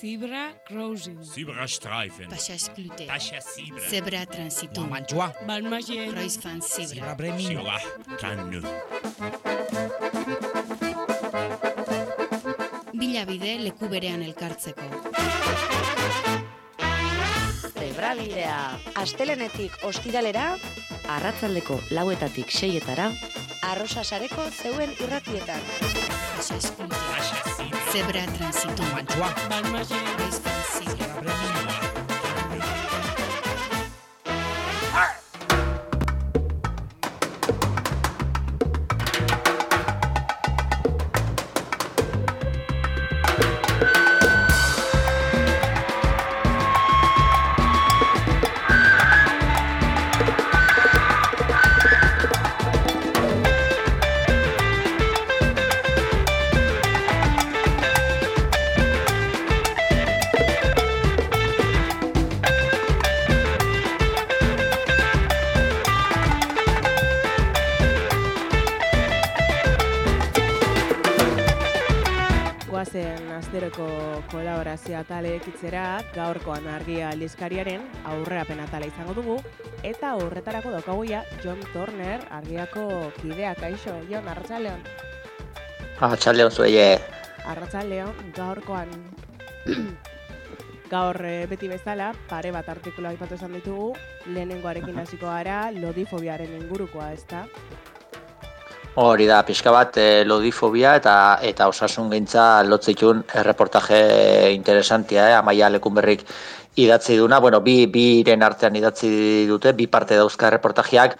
Zebra crossing. Zebrastreifen. Passage clouté. Tascha Zebra. Zebra transitum. Mantua, Balmagien. Kreuzfahrt Zebra. Zebra Bremin, Zebra Kannu. Bilabide leku berean elkartzeko. Zebrabidea. Astelenetik ostiralera, arratzaldeko lauetatik seietara, arrosa sareko zeuen irratietan. Passage clouté. Tascha Zebra. Zebra transitum. Mantua, asteroko kolaborazioa tale ekitzera, gaurkoan argia aldizkariaren aurrerapen atala izango dugu, eta horretarako daukaguia John Turner argiako kidea kaixo, Jon, Arratxaleon. Atxaldeon zuei, Arratxaleon, gaurkoan gaur eh, beti bezala, pare bat artikulu aipatu esan ditugu, lehenengoarekin hasiko gara, lodifobiaren ingurukoa, ezta? Hori da, pixka bat e, lodifobia eta eta osasun gintza lotzitun erreportaje interesantia, eh? amaia lekunberrik idatzi duna, bueno, bi, biren artean idatzi dute, bi parte dauzka reportajeak,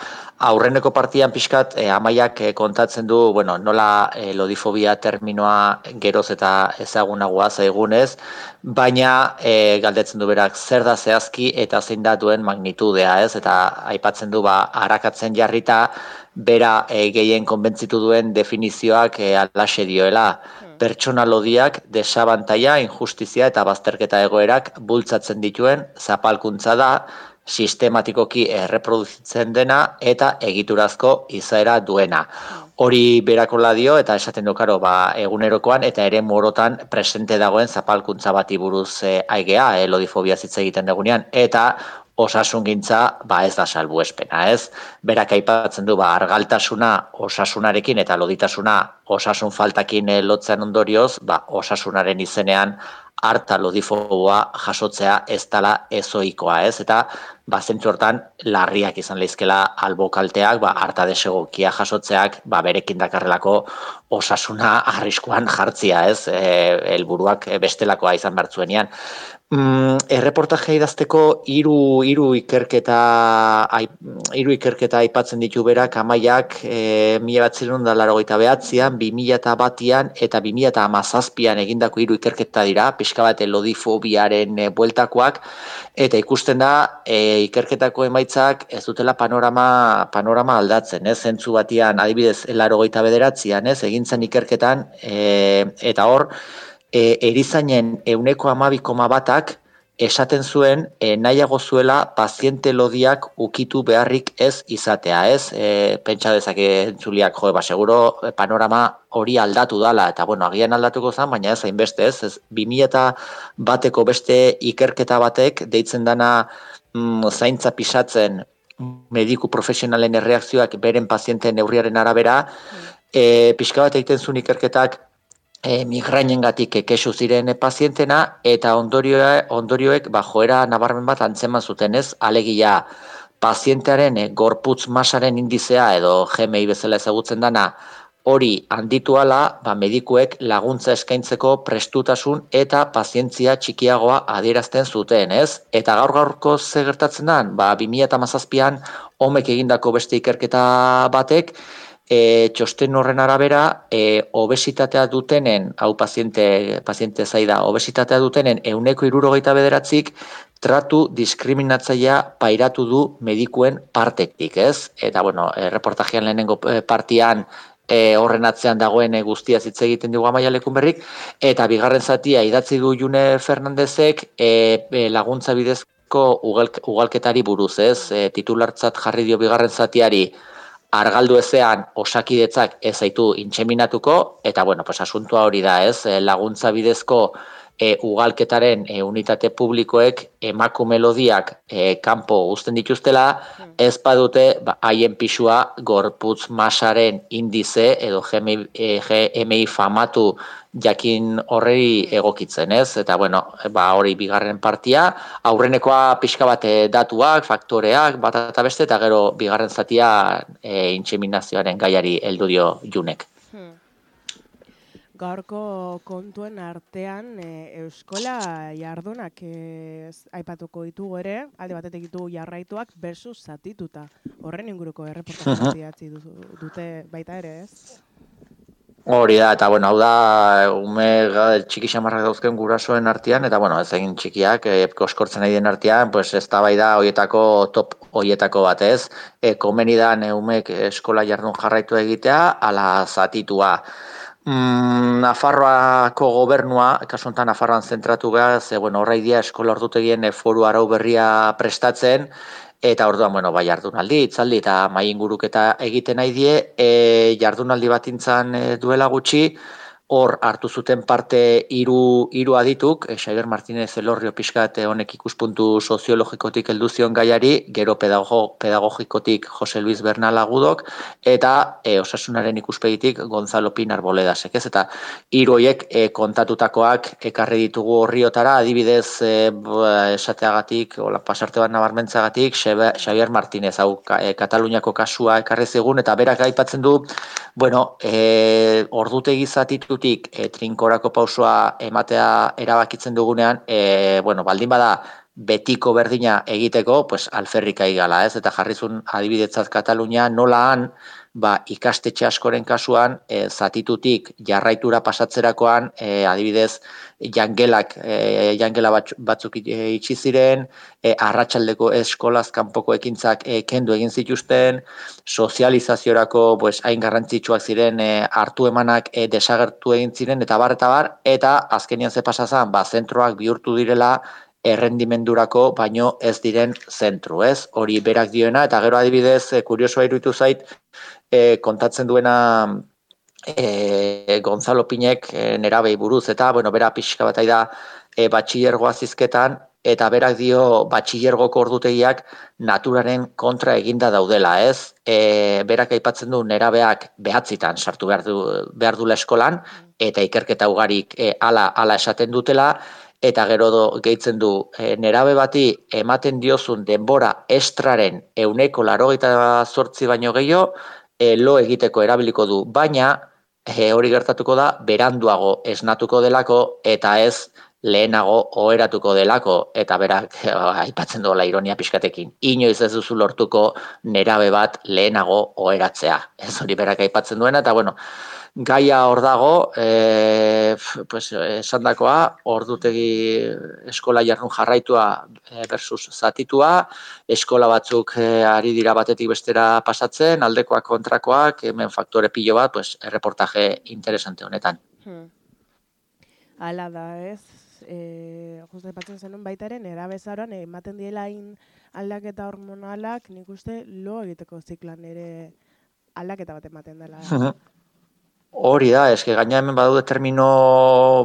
aurreneko partian pixkat e, amaiak e, kontatzen du, bueno, nola e, lodifobia terminoa geroz eta ezagunagoa zaigunez, baina e, galdetzen du berak zer da zehazki eta zein da duen magnitudea, ez? Eta aipatzen du ba arakatzen jarrita bera e, gehien konbentzitu duen definizioak e, alaxe dioela pertsona lodiak desabantaia, injustizia eta bazterketa egoerak bultzatzen dituen zapalkuntza da sistematikoki erreproduzitzen dena eta egiturazko izaera duena. Hori berakola dio eta esaten du karo, ba, egunerokoan eta ere morotan presente dagoen zapalkuntza bati buruz e, aigea, e, lodifobia zitza egiten dugunean, eta osasungintza ba ez da salbuespena, ez? Berak aipatzen du ba argaltasuna osasunarekin eta loditasuna osasun faltakin eh, lotzen ondorioz, ba osasunaren izenean harta lodifoboa jasotzea ez dala ezoikoa, ez? Eta ba zentzu hortan larriak izan leizkela albokalteak, ba harta desegokia jasotzeak, ba berekin dakarrelako osasuna arriskuan jartzia, ez? Eh helburuak bestelakoa izan bertzuenean. Mm, erreportajea idazteko hiru hiru ikerketa hiru ikerketa aipatzen ditu berak amaiak e, mila batzerun da larogeita behatzean, bi mila eta batian eta bi mila eta amazazpian egindako hiru ikerketa dira, pixka bat lodifobiaren e, bueltakoak, eta ikusten da e, ikerketako emaitzak ez dutela panorama, panorama aldatzen, ez? Zentzu batian, adibidez, larogeita bederatzean, ez? Egin zen ikerketan, e, eta hor, e, erizainen euneko amabi koma batak esaten zuen e, nahiago zuela paziente lodiak ukitu beharrik ez izatea, ez? E, pentsa dezake entzuliak, jo, ba, seguro e, panorama hori aldatu dala, eta bueno, agian aldatuko zen, baina ez hainbeste, ez? ez 2000 eta bateko beste ikerketa batek, deitzen dana mm, zaintza pisatzen mediku profesionalen erreakzioak beren pazienteen neurriaren arabera, e, pixka bat egiten zuen ikerketak e, migrainengatik kexu ziren pazientena eta ondorioa, ondorioek ba, joera nabarmen bat antzeman zuten ez, alegia pazientearen e, gorputz masaren indizea edo GMI bezala ezagutzen dana hori handitu ala, ba, medikuek laguntza eskaintzeko prestutasun eta pazientzia txikiagoa adierazten zuten, ez? Eta gaur gaurko ze gertatzen da, ba, 2017an homek egindako beste ikerketa batek, e, txosten horren arabera, e, obesitatea dutenen, hau paziente, paziente zaida, obesitatea dutenen euneko irurogeita bederatzik, tratu diskriminatzaia pairatu du medikuen partetik, ez? Eta, bueno, reportajean lehenengo e, partian e, horren atzean dagoen e, guztia hitz egiten dugu amaia lekunberrik, eta bigarren zatia idatzi du June Fernandezek e, e, laguntza bidezko ugalk, ugalketari buruz, ez? E, titulartzat jarri dio bigarren zatiari, argaldu ezean osakidetzak ez zaitu intseminatuko, eta bueno, pues asuntua hori da, ez? E, laguntza bidezko e, ugalketaren e, unitate publikoek emakume melodiak e, kanpo uzten dituztela, ez badute ba, haien pisua gorputz masaren indize edo GMI, e, GMI famatu jakin horrei egokitzen, ez? Eta bueno, ba hori bigarren partia, aurrenekoa pixka bat e, datuak, faktoreak, bat eta beste, eta gero bigarren zatia e, intseminazioaren gaiari heldu dio junek. Hmm. Gaurko kontuen artean e, euskola jardunak e, aipatuko ditugu ere, alde batetik ditugu jarraituak versus zatituta. Horren inguruko erreportaje idatzi du- dute baita ere, ez? Hori da, eta bueno, hau da, ume ga- txiki xamarrak dauzken gurasoen artean, eta bueno, ez egin txikiak, e, koskortzen nahi den artean, pues ez da bai da hoietako top hoietako batez, e, komeni da umek eskola jardun jarraitu egitea, ala zatitua. Mm, Nafarroako gobernua, kasu honetan Nafarroan zentratu gara, ze bueno, horra idia eskola ordutegien e, foru arau berria prestatzen, eta orduan, bueno, bai jardunaldi, itzaldi eta mai inguruketa egiten nahi die, e, jardunaldi bat intzan e, duela gutxi, hor hartu zuten parte hiru hiru adituk, e, Xavier Martínez Elorrio pixkat e, honek ikuspuntu soziologikotik heldu zion gaiari, gero pedago, pedagogikotik Jose Luis Bernal Agudok, eta e, osasunaren ikuspegitik Gonzalo Pinar Boledasek, ez? Eta hiru horiek e, kontatutakoak ekarri ditugu horriotara, adibidez e, esateagatik, ola pasarte bat nabarmentzagatik, Xavier Martínez hau e, Kataluniako kasua ekarri zigun, eta berak aipatzen du, bueno, e, ordutegi zatitutik e, trinkorako pausoa ematea erabakitzen dugunean, e, bueno, baldin bada betiko berdina egiteko, pues alferrika igala, ez? Eta jarrizun adibidetzat Katalunia nola han, ba, ikastetxe askoren kasuan, e, zatitutik jarraitura pasatzerakoan, e, adibidez, jangelak, e, jangela batzu- batzuk itxi ziren, e, arratsaldeko eskolaz kanpoko ekintzak e, kendu egin zituzten, sozializaziorako pues, hain garrantzitsuak ziren e, hartu emanak e, desagertu egin ziren, eta bar, eta bar, eta azkenian ze pasazan, ba, zentroak bihurtu direla errendimendurako baino ez diren zentru, ez? Hori berak dioena, eta gero adibidez, e, kuriosoa iruditu zait, e, kontatzen duena e, Gonzalo Pinek e, nerabei buruz, eta, bueno, bera pixka bat da e, batxillergoa zizketan, eta berak dio batxillergoko ordutegiak naturaren kontra eginda daudela, ez? E, berak aipatzen du nerabeak behatzitan sartu behar, du, behar dula eskolan, eta ikerketa ugarik e, ala, ala esaten dutela, eta gero do, gehitzen du e, nerabe bati ematen diozun denbora estraren euneko larogeita zortzi baino gehiago, e, lo egiteko erabiliko du, baina e, hori gertatuko da beranduago esnatuko delako eta ez lehenago oheratuko delako eta berak aipatzen dola ironia pixkatekin. Inoiz ez duzu lortuko nerabe bat lehenago oheratzea. Ez hori berak aipatzen duena eta bueno, gaia hor dago, e, pues, esandakoa, ordutegi eskola jardun jarraitua e, versus zatitua, eskola batzuk e, ari dira batetik bestera pasatzen, aldekoak kontrakoak, hemen faktore pilo bat, pues, erreportaje interesante honetan. Hmm. Hala da, ez? E, justu aipatzen zenun baita ere, nera bezaroan ematen diela hain aldaketa hormonalak, nik uste lo egiteko ziklan ere aldaketa bat ematen dela. Hori da, eske gaina hemen badaude termino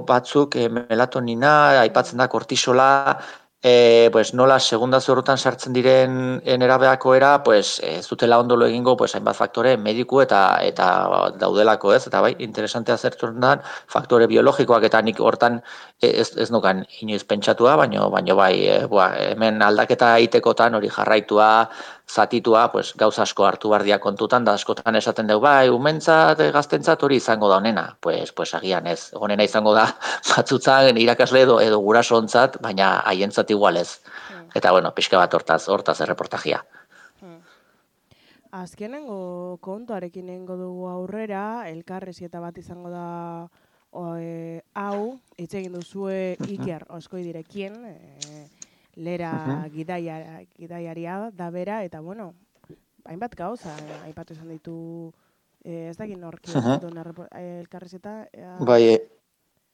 batzuk, e, melatonina, aipatzen da kortisola, e, pues nola segunda zorrotan sartzen diren nerabeako era, pues ez dutela ondolo egingo, pues hainbat faktore mediku eta eta daudelako, ez? Eta bai, interesantea zertzen da faktore biologikoak eta nik hortan ez ez nukan inoiz pentsatua, baino baino bai, e, bua, hemen aldaketa egitekotan hori jarraitua zatitua, pues, gauza asko hartu bardia kontutan, da askotan esaten dugu, bai, umentzat, gaztentzat hori izango da honena. Pues, pues agian ez, honena izango da batzutzan irakasle edo, edo guraso ontzat, baina haientzat igual ez. Eta, bueno, pixka bat hortaz, hortaz erreportajia. Azkenengo kontuarekin egingo dugu aurrera, elkarrezieta bat izango da o, e, hau, hitz egin duzue Iker Oskoidirekin, e, lera gidaia, gidaiaria da bera, eta bueno, hainbat gauza, eh, aipatu izan ditu, e, ez dakit norki Mhm. duen elkarrezeta. ea- Bai, e,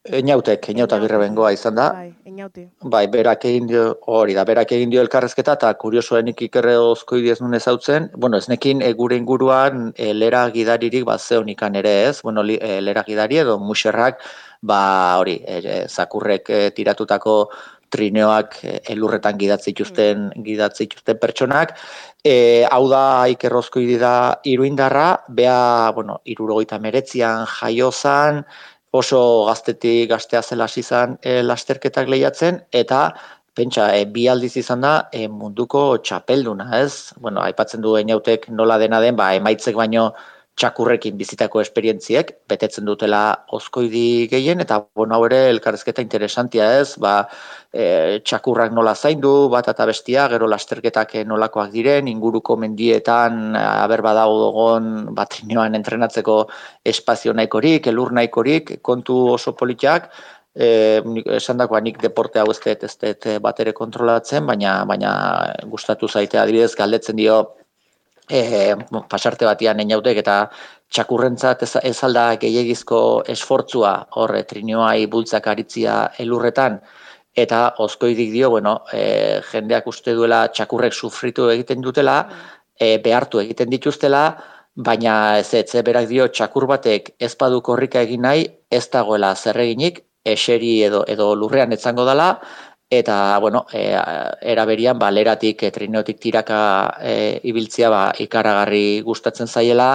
Einautek, Einauta birre bengoa izan da. Bai, inauti. Bai, berak egin dio, hori da, berak egin dio elkarrezketa, eta kuriosoenik ikerre ozkoidi ez nun ezautzen, bueno, ez nekin e, gure inguruan e, lera gidaririk bat zeonikan ere ez, bueno, li, e, lera gidari edo muserrak, ba, hori, e, zakurrek e, tiratutako trineoak e, elurretan gidatzituzten, gidatzituzten pertsonak, e, hau da ikerrozkoidi da iruindarra, bea, bueno, irurogeita meretzian jaiozan, oso gaztetik gaztea zela hasi izan e, lasterketak lehiatzen eta pentsa e, bi aldiz izan da e, munduko txapelduna, ez? Bueno, aipatzen du Einautek nola dena den, ba emaitzek baino txakurrekin bizitako esperientziek betetzen dutela ozkoidi gehien eta bueno, hau ere elkarrezketa interesantia, ez? Ba, e, txakurrak nola zaindu, bat eta bestia, gero lasterketak nolakoak diren, inguruko mendietan aber badago dogon batrineoan entrenatzeko espazio nahikorik, elur nahikorik, kontu oso politiak, e, esan dagoa nik deporte hau ez dut ez dut bat kontrolatzen, baina, baina gustatu zaitea adibidez galdetzen dio e, pasarte batian einautek eta txakurrentzat ez, ez alda gehiagizko esfortzua horre trinioai bultzak aritzia elurretan, eta ozkoidik dio, bueno, e, jendeak uste duela txakurrek sufritu egiten dutela, e, behartu egiten dituztela, baina ez ez, berak dio txakur batek ez badu korrika egin nahi, ez dagoela zerreginik, eseri edo, edo lurrean etzango dela, eta bueno, e, eraberian ba leratik e, trineotik tiraka e, ibiltzia ba ikaragarri gustatzen zaiela,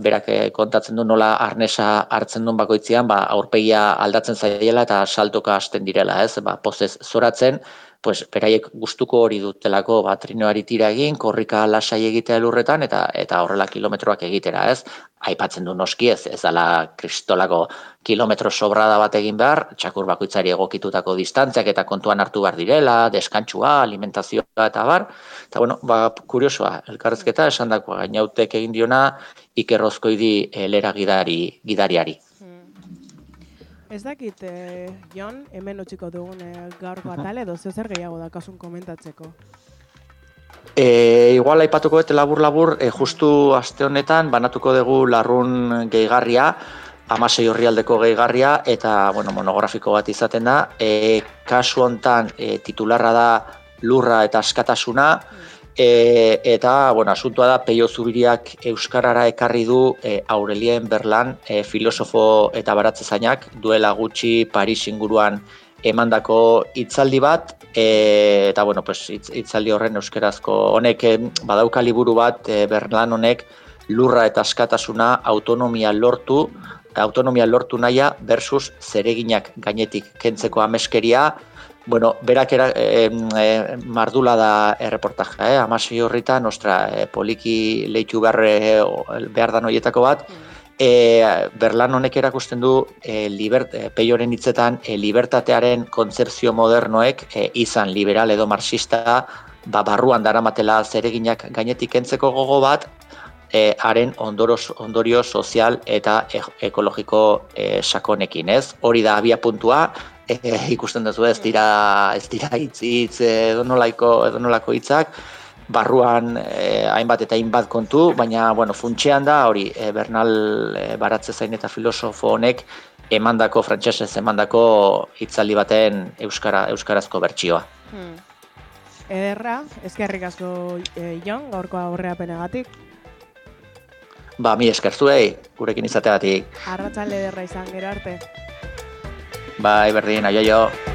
berak e, kontatzen du nola arnesa hartzen duen bakoitzean, ba aurpegia aldatzen zaiela eta saltoka hasten direla, ez? Ba pozez zoratzen, pues beraiek gustuko hori dutelako ba trinoari tira egin, korrika lasai egitea lurretan eta eta horrela kilometroak egitera, ez? Aipatzen du noski ez, ez dala kristolako kilometro sobrada bat egin behar, txakur bakoitzari egokitutako distantziak eta kontuan hartu behar direla, deskantzua, alimentazioa eta bar. Eta bueno, ba, kuriosoa, elkarrezketa esan dako gainautek egin diona ikerrozkoidi eh, lera gidari, gidariari. Ez dakit, eh, Jon, hemen utziko dugun eh, gaurko atale, edo zer gehiago da kasun komentatzeko. E, igual aipatuko dut labur-labur, e, justu aste honetan banatuko dugu larrun gehigarria, amasei horrialdeko gehigarria, eta bueno, monografiko bat izaten da. E, kasu hontan e, titularra da lurra eta askatasuna, E, eta, bueno, asuntua da, Peio Zubiriak Euskarara ekarri du e, Aurelien Berlan, e, filosofo eta baratze zainak, duela gutxi Paris inguruan emandako hitzaldi bat, e, eta, bueno, pues, hitzaldi horren euskerazko honek e, badauka liburu bat, e, Berlan honek, lurra eta askatasuna autonomia lortu, autonomia lortu naia versus zereginak gainetik kentzeko ameskeria, Bueno, berak era, e, e, mardula da erreportajea, eh? amasi horritan, ostra, e, poliki leitu behar, behar da noietako bat, e, Berlan honek erakusten du e, libert, e, peioren hitzetan e, libertatearen kontzepzio modernoek e, izan liberal edo marxista ba, barruan daramatela zereginak gainetik entzeko gogo bat e, haren ondoros, ondorio sozial eta e, ekologiko e, sakonekin, ez? Hori da abia puntua, e, ikusten duzu ez dira ez dira hitz hitz edo nolaiko edo nolako hitzak barruan e, hainbat eta hainbat kontu, baina bueno, funtsean da hori e, Bernal e, Baratze zain eta filosofo honek emandako frantsesez emandako hitzaldi baten euskara euskarazko bertsioa. Hmm. Ederra, eskerrik asko e, Jon, gaurko aurreapenagatik. Ba, mi eskerzuei, gurekin izateagatik. Arratsalde ederra izan gero arte. Bai, berdin, aio jo.